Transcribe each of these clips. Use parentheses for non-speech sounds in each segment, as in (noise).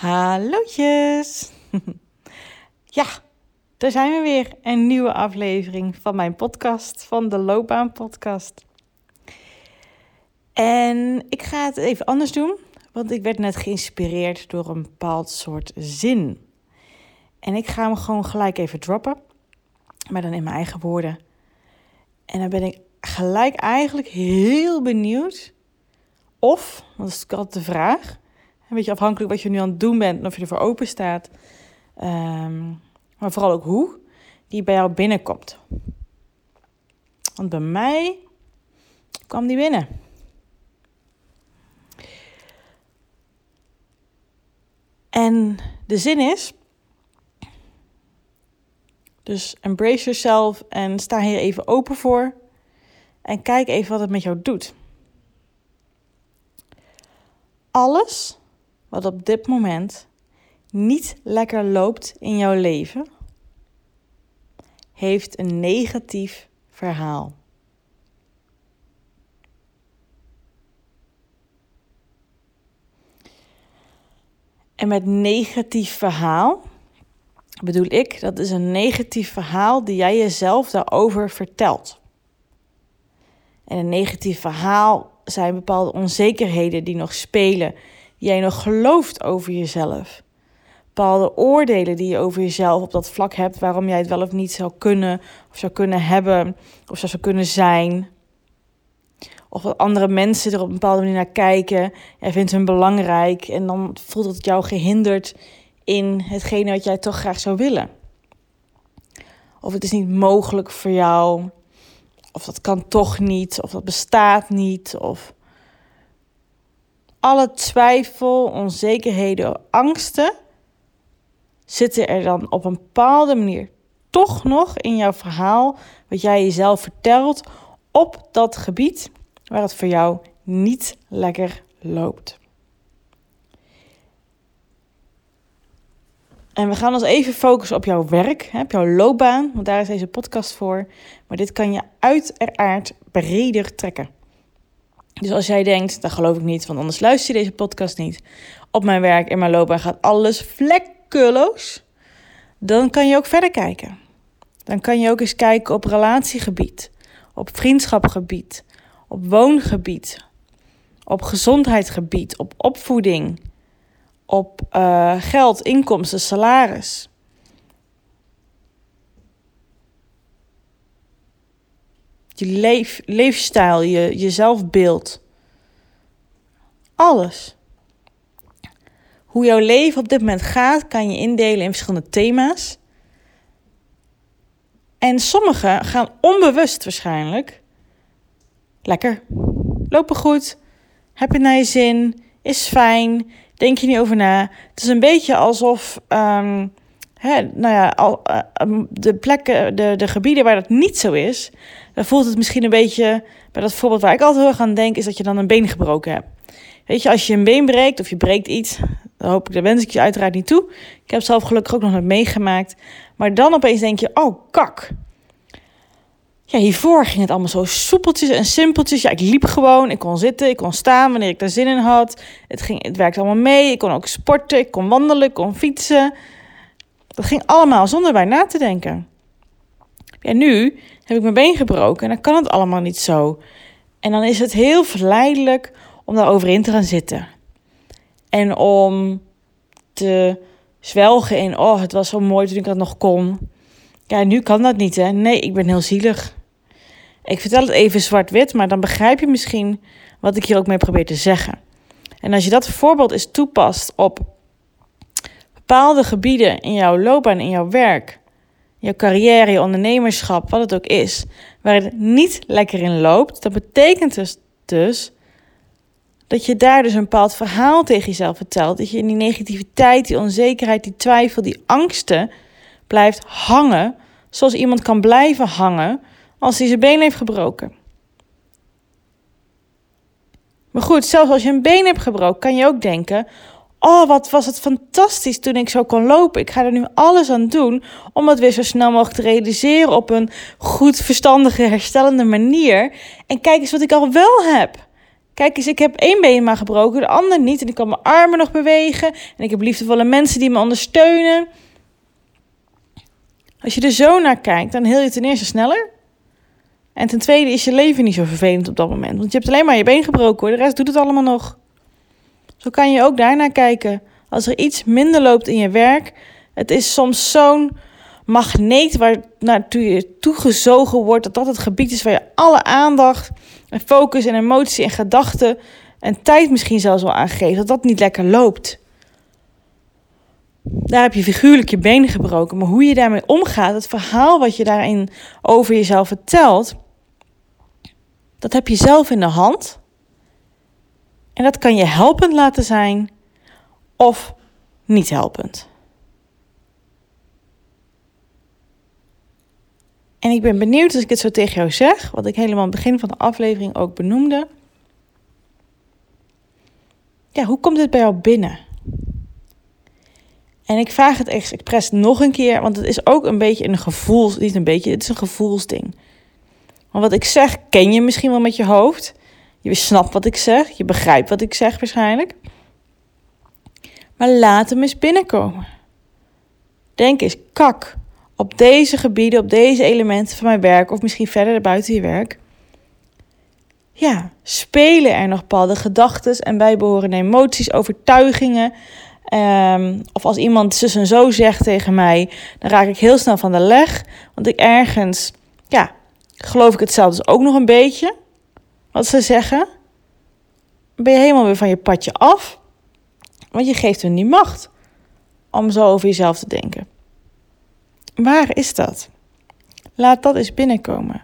Hallootjes! (laughs) ja, daar zijn we weer. Een nieuwe aflevering van mijn podcast, van de Loopbaan Podcast. En ik ga het even anders doen, want ik werd net geïnspireerd door een bepaald soort zin. En ik ga hem gewoon gelijk even droppen, maar dan in mijn eigen woorden. En dan ben ik gelijk eigenlijk heel benieuwd of, want dat is altijd de vraag, een beetje afhankelijk wat je nu aan het doen bent en of je ervoor open staat. Ehm, maar vooral ook hoe die bij jou binnenkomt. Want bij mij kwam die binnen. En de zin is. Dus embrace yourself en sta hier even open voor. En kijk even wat het met jou doet. Alles wat op dit moment niet lekker loopt in jouw leven, heeft een negatief verhaal. En met negatief verhaal bedoel ik, dat is een negatief verhaal die jij jezelf daarover vertelt. En een negatief verhaal zijn bepaalde onzekerheden die nog spelen, jij nog gelooft over jezelf. Bepaalde oordelen die je over jezelf op dat vlak hebt, waarom jij het wel of niet zou kunnen, of zou kunnen hebben, of zou kunnen zijn. Of wat andere mensen er op een bepaalde manier naar kijken. Jij vindt hun belangrijk en dan voelt het jou gehinderd in hetgene wat jij toch graag zou willen. Of het is niet mogelijk voor jou. Of dat kan toch niet. Of dat bestaat niet. Of alle twijfel, onzekerheden, angsten zitten er dan op een bepaalde manier toch nog in jouw verhaal, wat jij jezelf vertelt, op dat gebied waar het voor jou niet lekker loopt. En we gaan ons even focussen op jouw werk, op jouw loopbaan, want daar is deze podcast voor. Maar dit kan je uiteraard breder trekken. Dus als jij denkt, dat geloof ik niet, want anders luister je deze podcast niet. Op mijn werk, in mijn loopbaan gaat alles vlekkeloos. Dan kan je ook verder kijken. Dan kan je ook eens kijken op relatiegebied, op vriendschapgebied, op woongebied, op gezondheidsgebied, op opvoeding, op uh, geld, inkomsten, salaris. Je leef, leefstijl, je, je zelfbeeld. Alles. Hoe jouw leven op dit moment gaat, kan je indelen in verschillende thema's. En sommige gaan onbewust waarschijnlijk. Lekker. Lopen goed. Heb je naar je zin. Is fijn. Denk je niet over na. Het is een beetje alsof. Hè, nou ja, al, uh, de plekken, de, de gebieden waar dat niet zo is, dan voelt het misschien een beetje. Bij dat voorbeeld waar ik altijd heel erg aan denk, is dat je dan een been gebroken hebt. Weet je, als je een been breekt of je breekt iets, dan hoop ik, daar wens ik je uiteraard niet toe. Ik heb zelf gelukkig ook nog nooit meegemaakt. Maar dan opeens denk je, oh kak. Ja, hiervoor ging het allemaal zo soepeltjes en simpeltjes. Ja, ik liep gewoon, ik kon zitten, ik kon staan wanneer ik daar zin in had. Het, ging, het werkte allemaal mee, ik kon ook sporten, ik kon wandelen, ik kon fietsen. Dat ging allemaal zonder bij na te denken. Ja, nu heb ik mijn been gebroken en dan kan het allemaal niet zo. En dan is het heel verleidelijk om daar overin te gaan zitten. En om te zwelgen in, oh, het was zo mooi toen ik dat nog kon. Ja, nu kan dat niet, hè? Nee, ik ben heel zielig. Ik vertel het even zwart-wit, maar dan begrijp je misschien wat ik hier ook mee probeer te zeggen. En als je dat voorbeeld eens toepast op bepaalde gebieden in jouw loopbaan, in jouw werk, jouw carrière, je ondernemerschap, wat het ook is, waar het niet lekker in loopt, dan betekent dus, dus dat je daar dus een bepaald verhaal tegen jezelf vertelt. Dat je in die negativiteit, die onzekerheid, die twijfel, die angsten blijft hangen. Zoals iemand kan blijven hangen als hij zijn been heeft gebroken. Maar goed, zelfs als je een been hebt gebroken, kan je ook denken: Oh, wat was het fantastisch toen ik zo kon lopen. Ik ga er nu alles aan doen om het weer zo snel mogelijk te realiseren op een goed, verstandige, herstellende manier. En kijk eens wat ik al wel heb. Kijk eens, ik heb één been maar gebroken, de ander niet. En ik kan mijn armen nog bewegen. En ik heb liefdevolle mensen die me ondersteunen. Als je er zo naar kijkt, dan heel je ten eerste sneller. En ten tweede is je leven niet zo vervelend op dat moment. Want je hebt alleen maar je been gebroken hoor. De rest doet het allemaal nog. Zo kan je ook daarnaar kijken. Als er iets minder loopt in je werk. Het is soms zo'n magneet waar naartoe je toegezogen wordt. Dat dat het gebied is waar je alle aandacht en focus en emotie en gedachten en tijd misschien zelfs wel aan geeft. Dat dat niet lekker loopt. Daar heb je figuurlijk je benen gebroken. Maar hoe je daarmee omgaat, het verhaal wat je daarin over jezelf vertelt, dat heb je zelf in de hand. En dat kan je helpend laten zijn of niet helpend. En ik ben benieuwd als ik het zo tegen jou zeg, wat ik helemaal aan het begin van de aflevering ook benoemde. Ja, hoe komt dit bij jou binnen? En ik vraag het expres nog een keer, want het is ook een beetje een gevoels, niet een beetje, het is een gevoelsding. Want wat ik zeg, ken je misschien wel met je hoofd. Je snapt wat ik zeg, je begrijpt wat ik zeg waarschijnlijk. Maar laat hem eens binnenkomen. Denk eens, kak, op deze gebieden, op deze elementen van mijn werk, of misschien verder buiten je werk. Ja, spelen er nog bepaalde gedachten en bijbehorende emoties, overtuigingen. Um, of als iemand zus en zo zegt tegen mij, dan raak ik heel snel van de leg. Want ik ergens, ja, geloof ik hetzelfde ook nog een beetje. Wat ze zeggen. Ben je helemaal weer van je padje af. Want je geeft hun die macht om zo over jezelf te denken. Waar is dat? Laat dat eens binnenkomen.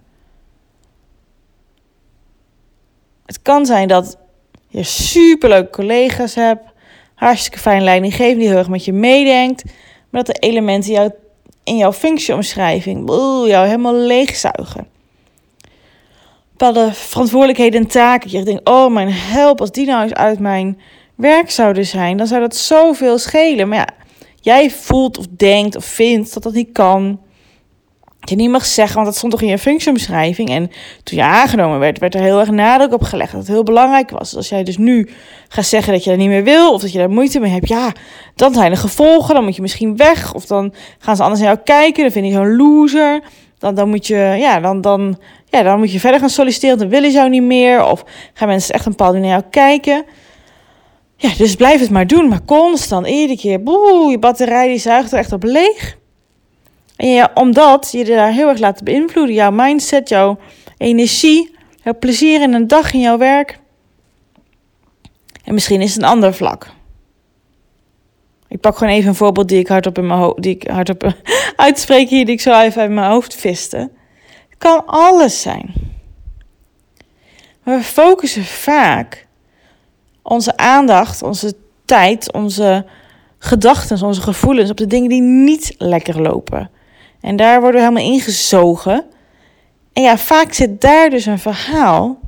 Het kan zijn dat je superleuke collega's hebt, hartstikke fijn leidinggevende die heel erg met je meedenkt, maar dat de elementen jou, in jouw functieomschrijving jou helemaal leegzuigen. Bepaalde verantwoordelijkheden en taken. Je denkt, oh mijn help, als die nou eens uit mijn werk zouden zijn, dan zou dat zoveel schelen. Maar ja, jij voelt of denkt of vindt dat dat niet kan. Je niet mag zeggen, want dat stond toch in je functieomschrijving. En toen je aangenomen werd, werd er heel erg nadruk op gelegd dat het heel belangrijk was. Dus als jij dus nu gaat zeggen dat je dat niet meer wil, of dat je daar moeite mee hebt, ja, dan zijn er gevolgen. Dan moet je misschien weg, of dan gaan ze anders naar jou kijken. Dan vind je zo'n loser. Dan, dan, moet je, ja, dan, dan, ja, dan moet je verder gaan solliciteren, dan willen ze jou niet meer. Of gaan mensen echt een bepaalde naar jou kijken. Ja, dus blijf het maar doen. Maar constant, iedere keer, boe, je batterij die zuigt er echt op leeg. En ja, omdat je daar heel erg laat beïnvloeden. Jouw mindset, jouw energie, jouw plezier in een dag in jouw werk. En misschien is het een ander vlak. Ik pak gewoon even een voorbeeld die ik hardop, in mijn die ik hardop (laughs) uitspreek hier, die ik zo even uit mijn hoofd viste. Kan alles zijn. We focussen vaak onze aandacht, onze tijd, onze gedachten, onze gevoelens op de dingen die niet lekker lopen. En daar worden we helemaal ingezogen. En ja, vaak zit daar dus een verhaal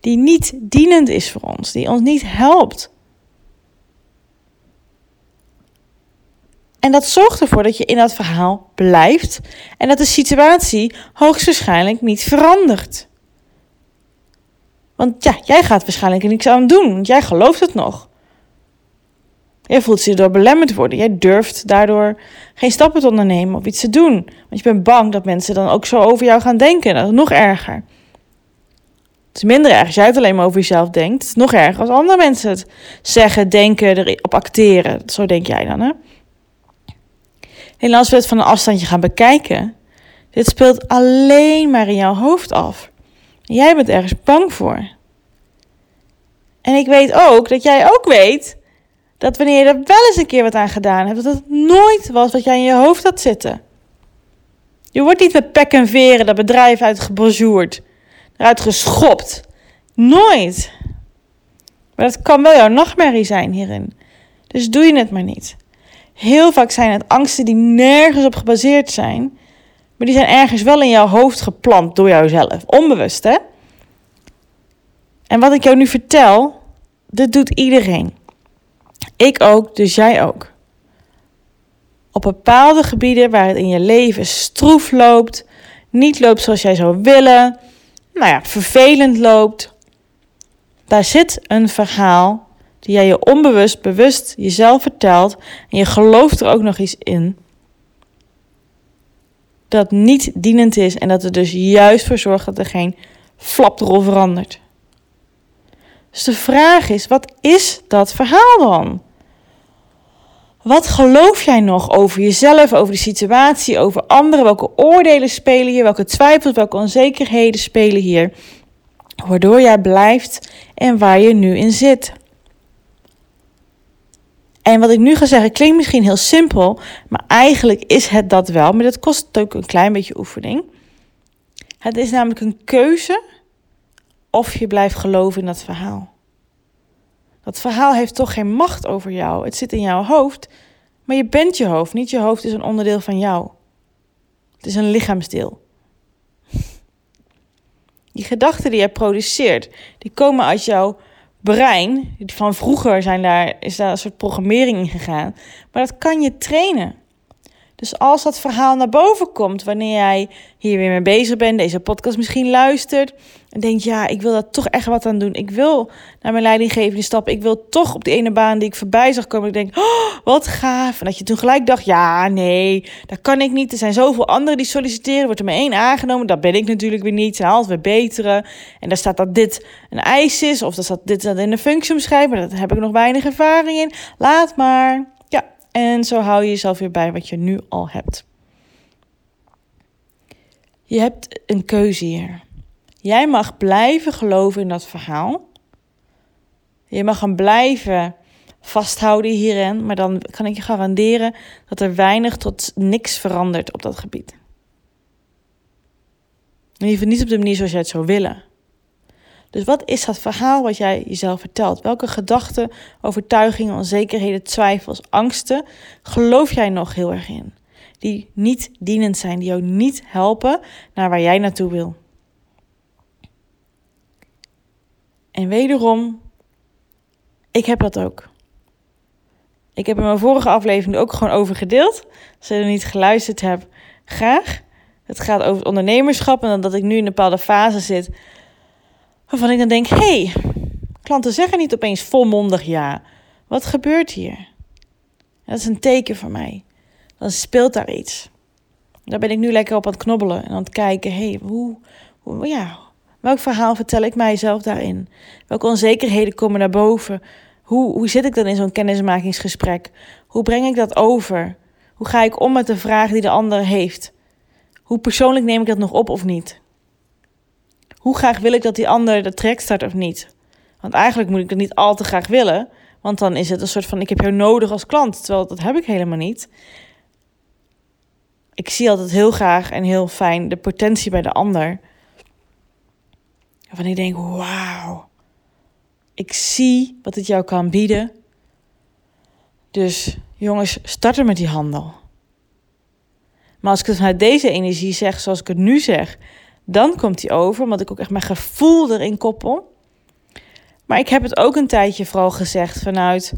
die niet dienend is voor ons, die ons niet helpt. En dat zorgt ervoor dat je in dat verhaal blijft en dat de situatie hoogstwaarschijnlijk niet verandert. Want ja, jij gaat waarschijnlijk er niks aan doen, want jij gelooft het nog. Jij voelt je door belemmerd worden. Jij durft daardoor geen stappen te ondernemen of iets te doen. Want je bent bang dat mensen dan ook zo over jou gaan denken. Dat is nog erger. Het is minder erg als jij het alleen maar over jezelf denkt. Het is nog erger als andere mensen het zeggen, denken, erop acteren. Zo denk jij dan, hè? Helaas we het van een afstandje gaan bekijken. Dit speelt alleen maar in jouw hoofd af. Jij bent ergens bang voor. En ik weet ook dat jij ook weet dat wanneer je er wel eens een keer wat aan gedaan hebt, dat het nooit was wat jij in je hoofd had zitten. Je wordt niet met pek en veren dat bedrijf uitgebonjourd, eruit geschopt. Nooit. Maar dat kan wel jouw nachtmerrie zijn hierin. Dus doe je het maar niet. Heel vaak zijn het angsten die nergens op gebaseerd zijn, maar die zijn ergens wel in jouw hoofd geplant door jouzelf. Onbewust, hè? En wat ik jou nu vertel, dat doet iedereen. Ik ook, dus jij ook. Op bepaalde gebieden waar het in je leven stroef loopt, niet loopt zoals jij zou willen, nou ja, vervelend loopt, Daar zit een verhaal die jij je onbewust, bewust jezelf vertelt. En je gelooft er ook nog iets in. Dat niet dienend is en dat er dus juist voor zorgt dat er geen flapdrol verandert. Dus de vraag is: wat is dat verhaal dan? Wat geloof jij nog over jezelf, over de situatie, over anderen? Welke oordelen spelen hier? Welke twijfels, welke onzekerheden spelen hier? Waardoor jij blijft en waar je nu in zit. En wat ik nu ga zeggen klinkt misschien heel simpel, maar eigenlijk is het dat wel. Maar dat kost ook een klein beetje oefening. Het is namelijk een keuze of je blijft geloven in dat verhaal. Dat verhaal heeft toch geen macht over jou. Het zit in jouw hoofd, maar je bent je hoofd. Niet je hoofd is een onderdeel van jou. Het is een lichaamsdeel. Die gedachten die je produceert, die komen uit jouw brein. Van vroeger zijn daar, is daar een soort programmering in gegaan. Maar dat kan je trainen. Dus als dat verhaal naar boven komt, wanneer jij hier weer mee bezig bent, deze podcast misschien luistert, en denkt, ja, ik wil daar toch echt wat aan doen. Ik wil naar mijn leidinggevende stappen. Ik wil toch op die ene baan die ik voorbij zag komen. Ik denk, oh, wat gaaf. En dat je toen gelijk dacht, ja, nee, dat kan ik niet. Er zijn zoveel anderen die solliciteren. Wordt er maar één aangenomen. Dat ben ik natuurlijk weer niet. Zijn altijd weer betere. En daar staat dat dit een eis is. Of dat dit dat in de functie omschrijven. Maar daar heb ik nog weinig ervaring in. Laat maar. En zo hou je jezelf weer bij wat je nu al hebt. Je hebt een keuze hier. Jij mag blijven geloven in dat verhaal. Je mag hem blijven vasthouden hierin, maar dan kan ik je garanderen dat er weinig tot niks verandert op dat gebied. In ieder niet op de manier zoals jij het zou willen. Dus wat is dat verhaal wat jij jezelf vertelt? Welke gedachten, overtuigingen, onzekerheden, twijfels, angsten geloof jij nog heel erg in? Die niet dienend zijn, die jou niet helpen naar waar jij naartoe wil. En wederom, ik heb dat ook. Ik heb in mijn vorige aflevering ook gewoon over gedeeld. Als je er niet geluisterd hebt, graag. Het gaat over het ondernemerschap en dat ik nu in een bepaalde fase zit. Waarvan ik dan denk, hé, hey, klanten zeggen niet opeens volmondig ja. Wat gebeurt hier? Dat is een teken voor mij. Dan speelt daar iets. Daar ben ik nu lekker op aan het knobbelen en aan het kijken. Hé, hey, hoe, hoe, ja, Welk verhaal vertel ik mijzelf daarin? Welke onzekerheden komen naar boven? Hoe, hoe zit ik dan in zo'n kennismakingsgesprek? Hoe breng ik dat over? Hoe ga ik om met de vraag die de ander heeft? Hoe persoonlijk neem ik dat nog op of niet? Hoe graag wil ik dat die ander de trek start of niet? Want eigenlijk moet ik dat niet al te graag willen, want dan is het een soort van: ik heb jou nodig als klant, terwijl dat heb ik helemaal niet. Ik zie altijd heel graag en heel fijn de potentie bij de ander. Waarvan ik denk, wauw, ik zie wat het jou kan bieden. Dus jongens, start er met die handel. Maar als ik het vanuit deze energie zeg, zoals ik het nu zeg, dan komt die over, omdat ik ook echt mijn gevoel erin koppel. Maar ik heb het ook een tijdje vooral gezegd vanuit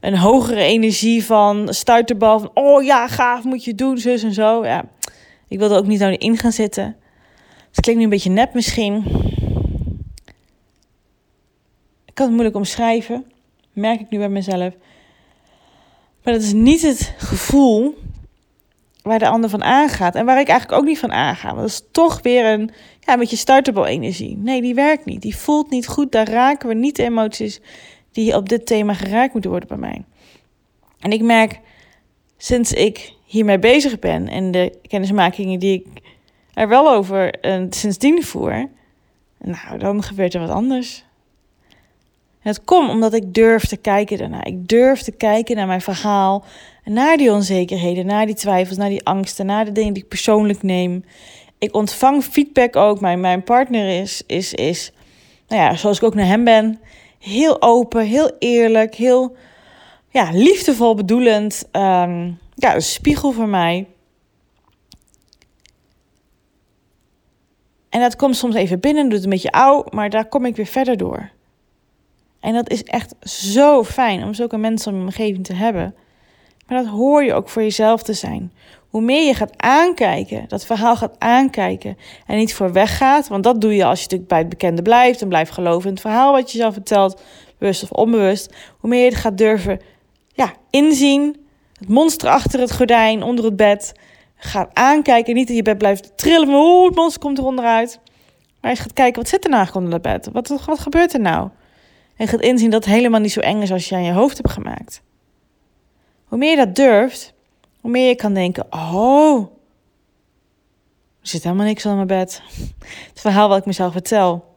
een hogere energie van stuiterbal van oh ja, gaaf, moet je doen, zus en zo. Ja, ik wilde ook niet nou in gaan zitten. Het klinkt nu een beetje nep misschien. Ik kan het moeilijk omschrijven, merk ik nu bij mezelf. Maar dat is niet het gevoel waar de ander van aangaat. En waar ik eigenlijk ook niet van aanga. Want dat is toch weer een, ja, een beetje startable energie. Nee, die werkt niet. Die voelt niet goed. Daar raken we niet de emoties die op dit thema geraakt moeten worden bij mij. En ik merk sinds ik hiermee bezig ben en de kennismakingen die ik er wel over uh, sindsdien voer, nou, dan gebeurt er wat anders. Het komt omdat ik durf te kijken daarna. Ik durf te kijken naar mijn verhaal. Naar die onzekerheden, naar die twijfels, naar die angsten, naar de dingen die ik persoonlijk neem. Ik ontvang feedback ook. Mijn, mijn partner is, is, is, nou ja, zoals ik ook naar hem ben, heel open, heel eerlijk, heel ja, liefdevol bedoelend. Ehm, ja, een spiegel voor mij. En dat komt soms even binnen, doet een beetje oud, maar daar kom ik weer verder door. En dat is echt zo fijn om zulke mensen om je omgeving te hebben. Maar dat hoor je ook voor jezelf te zijn. Hoe meer je gaat aankijken, dat verhaal gaat aankijken en niet voor weggaat, want dat doe je als je natuurlijk bij het bekende blijft en blijft geloven in het verhaal wat je zelf vertelt, bewust of onbewust. Hoe meer je het gaat durven ja, inzien, het monster achter het gordijn, onder het bed, gaat aankijken. Niet in je bed blijft trillen het monster komt er onderuit. Maar je gaat kijken, wat zit er nou onder het bed? Wat, wat gebeurt er nou? En gaat inzien dat het helemaal niet zo eng is als je aan je hoofd hebt gemaakt. Hoe meer je dat durft, hoe meer je kan denken: oh, er zit helemaal niks onder mijn bed. Het verhaal wat ik mezelf vertel.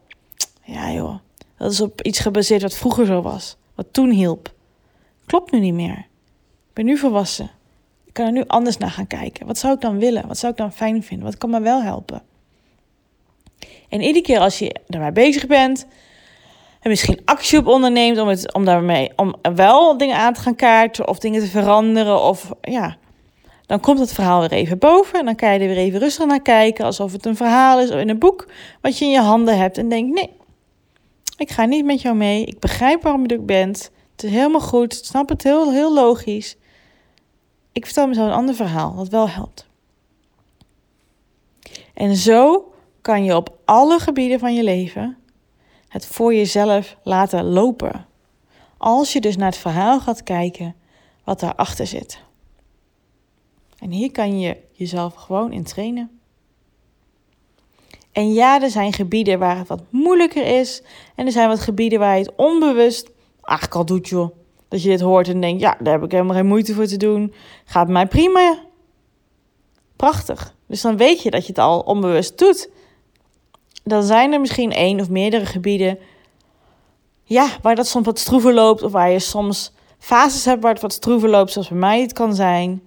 Ja, joh, dat is op iets gebaseerd wat vroeger zo was, wat toen hielp. Klopt nu niet meer. Ik ben nu volwassen. Ik kan er nu anders naar gaan kijken. Wat zou ik dan willen? Wat zou ik dan fijn vinden? Wat kan me wel helpen? En iedere keer als je daarmee bezig bent, en misschien actie op onderneemt om, het, om daarmee om wel dingen aan te gaan kaarten of dingen te veranderen. Of ja, dan komt het verhaal weer even boven. En dan kan je er weer even rustig naar kijken. Alsof het een verhaal is of in een boek wat je in je handen hebt. En denk: nee, ik ga niet met jou mee. Ik begrijp waarom je er bent. Het is helemaal goed. Ik snap het heel, heel logisch. Ik vertel mezelf een ander verhaal dat wel helpt. En zo kan je op alle gebieden van je leven het voor jezelf laten lopen. Als je dus naar het verhaal gaat kijken wat daarachter zit. En hier kan je jezelf gewoon in trainen. En ja, er zijn gebieden waar het wat moeilijker is. En er zijn wat gebieden waar je het onbewust eigenlijk al doet, joh. Dat je dit hoort en denkt, ja, daar heb ik helemaal geen moeite voor te doen. Gaat mij prima. Prachtig. Dus dan weet je dat je het al onbewust doet dan zijn er misschien één of meerdere gebieden. Ja, waar dat soms wat stroever loopt. Of waar je soms fases hebt waar het wat stroever loopt, zoals bij mij het kan zijn.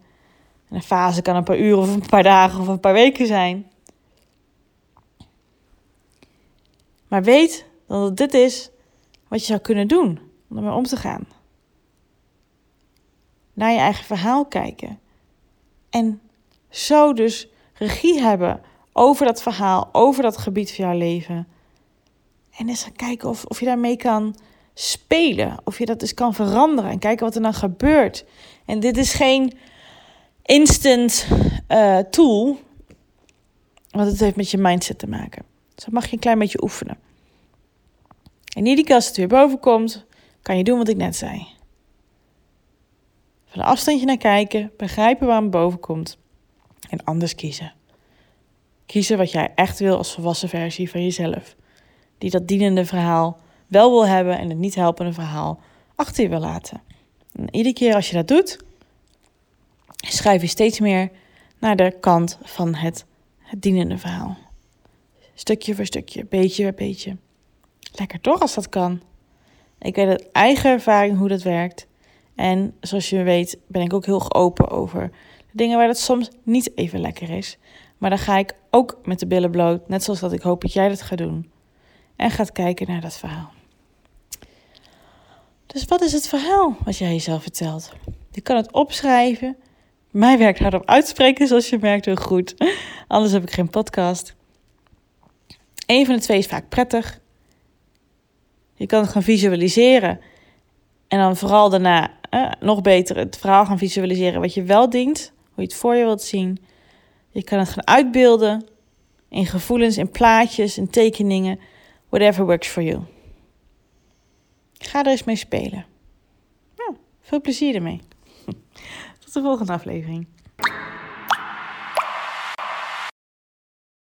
En een fase kan een paar uur of een paar dagen of een paar weken zijn. Maar weet dat dit is wat je zou kunnen doen om ermee om te gaan. Naar je eigen verhaal kijken. En zo dus regie hebben over dat verhaal, over dat gebied van jouw leven. En eens gaan kijken of, of je daarmee kan spelen, of je dat dus kan veranderen en kijken wat er dan gebeurt. En dit is geen instant uh, tool, want het heeft met je mindset te maken. Dus dat mag je een klein beetje oefenen. En iedere keer als het weer boven komt, kan je doen wat ik net zei. Van een afstandje naar kijken, begrijpen waar het boven komt en anders kiezen. Kiezen wat jij echt wil als volwassen versie van jezelf. Die dat dienende verhaal wel wil hebben en het niet helpende verhaal achter je wil laten. En iedere keer als je dat doet, schrijf je steeds meer naar de kant van het, het dienende verhaal. Stukje voor stukje, beetje bij beetje. Lekker toch als dat kan. Ik weet uit eigen ervaring hoe dat werkt. En zoals je weet ben ik ook heel open over dingen waar het soms niet even lekker is. Maar dan ga ik ook met de billen bloot, net zoals dat ik hoop dat jij dat gaat doen. En gaat kijken naar dat verhaal. Dus wat is het verhaal wat jij jezelf vertelt? Je kan het opschrijven. Mij werkt hardop uitspreken, zoals je merkt, heel goed. Anders heb ik geen podcast. Eén van de twee is vaak prettig. Je kan het gaan visualiseren. En dan vooral daarna eh, nog beter het verhaal gaan visualiseren wat je wel dient. Hoe je het voor je wilt zien. Je kan het gaan uitbeelden in gevoelens, in plaatjes, in tekeningen. Whatever works for you. Ga er eens mee spelen. veel plezier ermee. Tot de volgende aflevering.